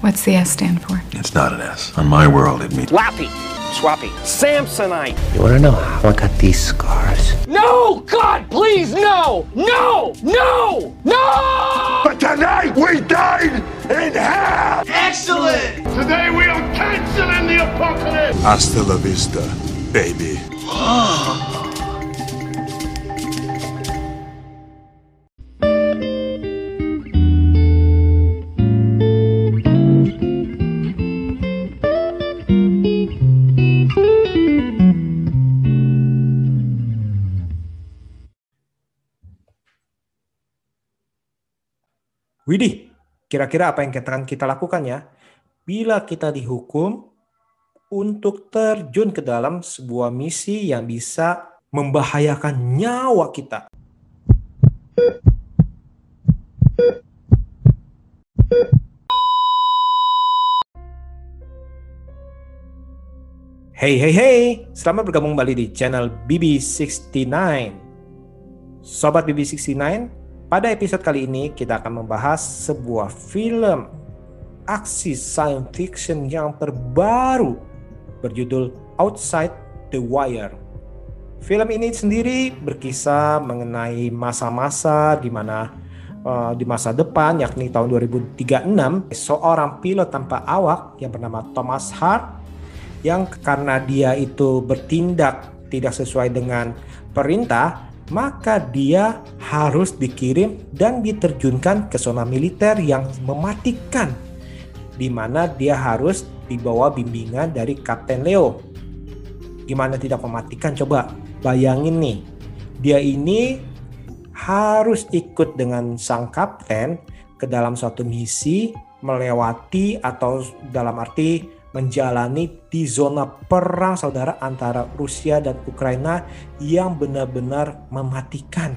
What's the S stand for? It's not an S. On my world, it means Lappy, Swappy, Samsonite. You wanna know how I got these scars? No! God, please, no! No! No! No! But tonight we dine in hell! Excellent! Today we are canceling the apocalypse! Hasta la vista, baby. Oh, Widih, kira-kira apa yang akan kita lakukan ya? Bila kita dihukum untuk terjun ke dalam sebuah misi yang bisa membahayakan nyawa kita. Hey hey hey, selamat bergabung kembali di channel BB69. Sobat BB69, pada episode kali ini kita akan membahas sebuah film aksi science fiction yang terbaru berjudul Outside the Wire. Film ini sendiri berkisah mengenai masa-masa di mana eh, di masa depan yakni tahun 2036 seorang pilot tanpa awak yang bernama Thomas Hart yang karena dia itu bertindak tidak sesuai dengan perintah maka dia harus dikirim dan diterjunkan ke zona militer yang mematikan di mana dia harus dibawa bimbingan dari Kapten Leo. Gimana tidak mematikan coba? Bayangin nih. Dia ini harus ikut dengan sang kapten ke dalam suatu misi melewati atau dalam arti menjalani di zona perang saudara antara Rusia dan Ukraina yang benar-benar mematikan.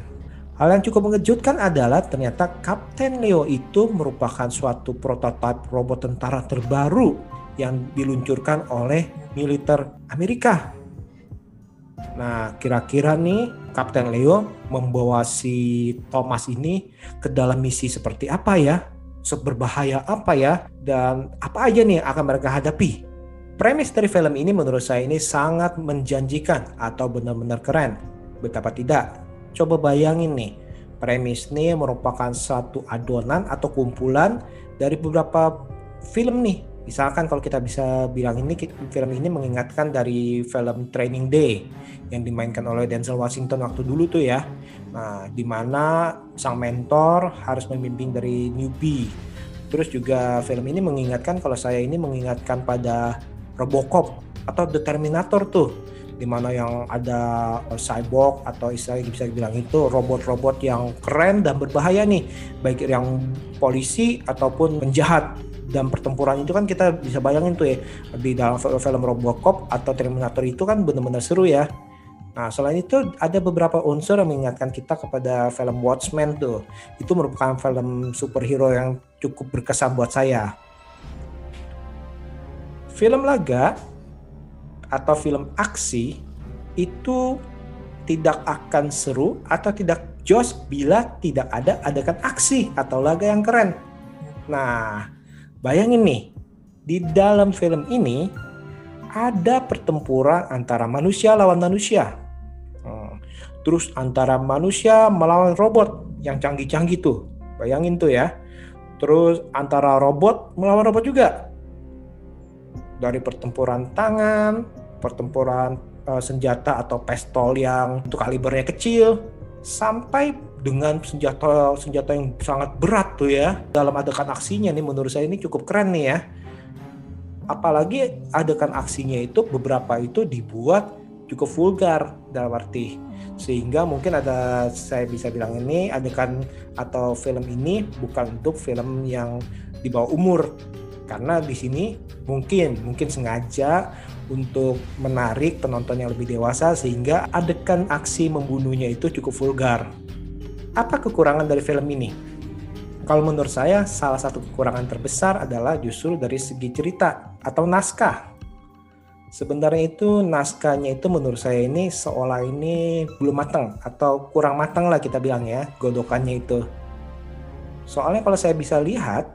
Hal yang cukup mengejutkan adalah ternyata Kapten Leo itu merupakan suatu prototipe robot tentara terbaru yang diluncurkan oleh militer Amerika. Nah, kira-kira nih Kapten Leo membawa si Thomas ini ke dalam misi seperti apa ya? Seberbahaya apa ya? Dan apa aja nih yang akan mereka hadapi? Premis dari film ini menurut saya ini sangat menjanjikan atau benar-benar keren. Betapa tidak? Coba bayangin nih, premis ini merupakan satu adonan atau kumpulan dari beberapa film nih. Misalkan kalau kita bisa bilang ini film ini mengingatkan dari film Training Day yang dimainkan oleh Denzel Washington waktu dulu tuh ya. Nah, di mana sang mentor harus membimbing dari newbie. Terus juga film ini mengingatkan kalau saya ini mengingatkan pada Robocop atau The Terminator tuh di mana yang ada cyborg atau istilahnya bisa dibilang itu robot-robot yang keren dan berbahaya nih baik yang polisi ataupun penjahat dan pertempuran itu kan kita bisa bayangin tuh ya di dalam film Robocop atau Terminator itu kan benar-benar seru ya Nah, selain itu ada beberapa unsur yang mengingatkan kita kepada film Watchmen tuh. Itu merupakan film superhero yang cukup berkesan buat saya. Film laga atau film aksi itu tidak akan seru atau tidak jos bila tidak ada adegan aksi atau laga yang keren. Nah, bayangin nih, di dalam film ini ada pertempuran antara manusia lawan manusia. Hmm, Terus antara manusia melawan robot yang canggih-canggih tuh. Bayangin tuh ya. Terus antara robot melawan robot juga dari pertempuran tangan, pertempuran uh, senjata atau pistol yang untuk kalibernya kecil, sampai dengan senjata senjata yang sangat berat tuh ya. Dalam adegan aksinya nih menurut saya ini cukup keren nih ya. Apalagi adegan aksinya itu beberapa itu dibuat cukup vulgar dalam arti sehingga mungkin ada saya bisa bilang ini adegan atau film ini bukan untuk film yang di bawah umur karena di sini mungkin mungkin sengaja untuk menarik penonton yang lebih dewasa sehingga adegan aksi membunuhnya itu cukup vulgar. Apa kekurangan dari film ini? Kalau menurut saya salah satu kekurangan terbesar adalah justru dari segi cerita atau naskah. Sebenarnya itu naskahnya itu menurut saya ini seolah ini belum matang atau kurang matang lah kita bilang ya godokannya itu. Soalnya kalau saya bisa lihat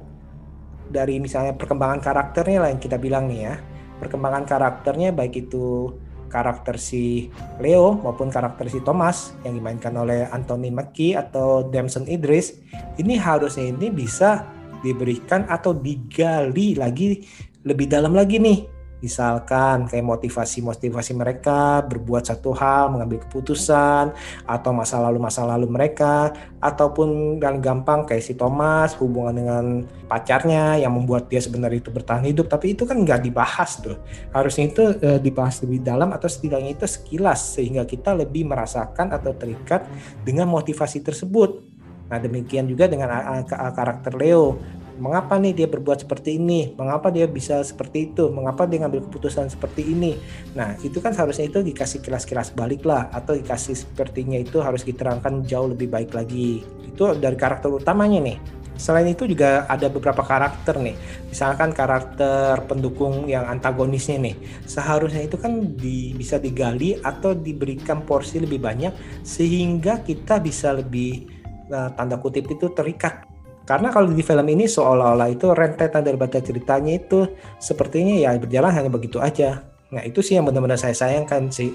dari misalnya perkembangan karakternya lah yang kita bilang nih ya. Perkembangan karakternya baik itu karakter si Leo maupun karakter si Thomas yang dimainkan oleh Anthony Mackie atau Damson Idris ini harusnya ini bisa diberikan atau digali lagi lebih dalam lagi nih Misalkan kayak motivasi-motivasi mereka berbuat satu hal, mengambil keputusan, atau masa lalu-masa lalu mereka, ataupun yang gampang kayak si Thomas hubungan dengan pacarnya yang membuat dia sebenarnya itu bertahan hidup, tapi itu kan nggak dibahas tuh. Harusnya itu e, dibahas lebih dalam atau setidaknya itu sekilas sehingga kita lebih merasakan atau terikat dengan motivasi tersebut. Nah demikian juga dengan karakter Leo mengapa nih dia berbuat seperti ini, mengapa dia bisa seperti itu, mengapa dia ngambil keputusan seperti ini. Nah, itu kan seharusnya itu dikasih kilas-kilas balik lah, atau dikasih sepertinya itu harus diterangkan jauh lebih baik lagi. Itu dari karakter utamanya nih. Selain itu juga ada beberapa karakter nih, misalkan karakter pendukung yang antagonisnya nih, seharusnya itu kan di, bisa digali atau diberikan porsi lebih banyak sehingga kita bisa lebih nah, tanda kutip itu terikat karena kalau di film ini seolah-olah itu rentetan dari baca ceritanya itu sepertinya ya berjalan hanya begitu aja. Nah itu sih yang benar-benar saya sayangkan sih.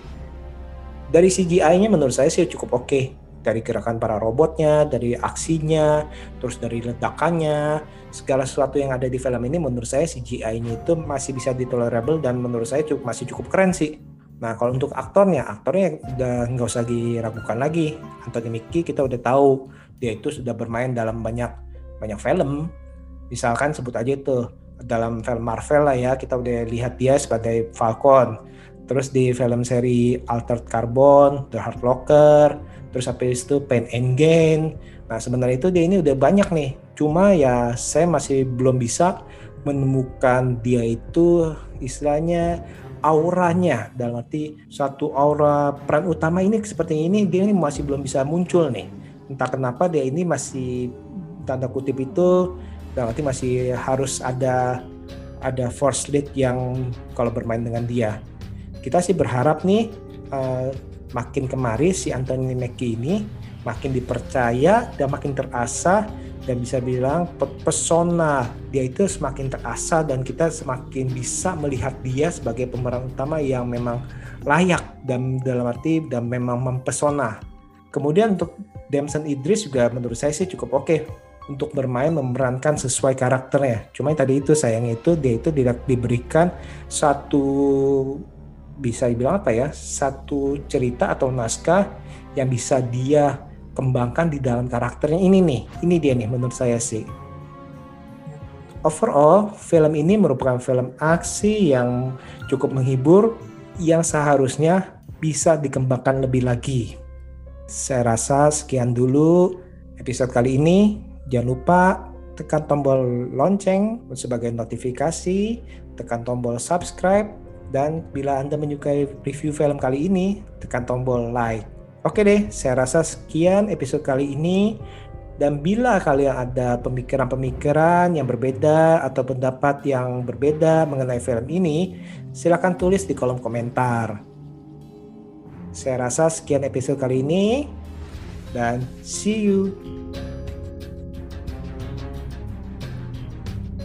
Dari CGI-nya menurut saya sih cukup oke. Okay. Dari gerakan para robotnya, dari aksinya, terus dari ledakannya, segala sesuatu yang ada di film ini menurut saya CGI-nya itu masih bisa ditolerable dan menurut saya cukup, masih cukup keren sih. Nah kalau untuk aktornya, aktornya udah nggak usah diragukan lagi. Anthony Mackie kita udah tahu dia itu sudah bermain dalam banyak banyak film. Misalkan sebut aja itu dalam film Marvel lah ya kita udah lihat dia sebagai Falcon. Terus di film seri Altered Carbon The Hard Locker terus habis itu Pain and Gain. Nah sebenarnya itu dia ini udah banyak nih. Cuma ya saya masih belum bisa menemukan dia itu istilahnya auranya. Dalam arti satu aura peran utama ini seperti ini dia ini masih belum bisa muncul nih. Entah kenapa dia ini masih tanda kutip itu berarti masih harus ada ada force lead yang kalau bermain dengan dia. Kita sih berharap nih uh, makin kemari si Anthony Mackie ini makin dipercaya dan makin terasa dan bisa bilang pesona dia itu semakin terasa dan kita semakin bisa melihat dia sebagai pemeran utama yang memang layak dan dalam arti dan memang mempesona. Kemudian untuk Damson Idris juga menurut saya sih cukup oke okay untuk bermain memerankan sesuai karakternya. Cuma tadi itu sayangnya itu dia itu tidak diberikan satu bisa dibilang apa ya satu cerita atau naskah yang bisa dia kembangkan di dalam karakternya. Ini nih ini dia nih menurut saya sih. Overall film ini merupakan film aksi yang cukup menghibur yang seharusnya bisa dikembangkan lebih lagi. Saya rasa sekian dulu episode kali ini Jangan lupa tekan tombol lonceng sebagai notifikasi, tekan tombol subscribe, dan bila Anda menyukai review film kali ini, tekan tombol like. Oke deh, saya rasa sekian episode kali ini. Dan bila kalian ada pemikiran-pemikiran yang berbeda atau pendapat yang berbeda mengenai film ini, silahkan tulis di kolom komentar. Saya rasa sekian episode kali ini, dan see you.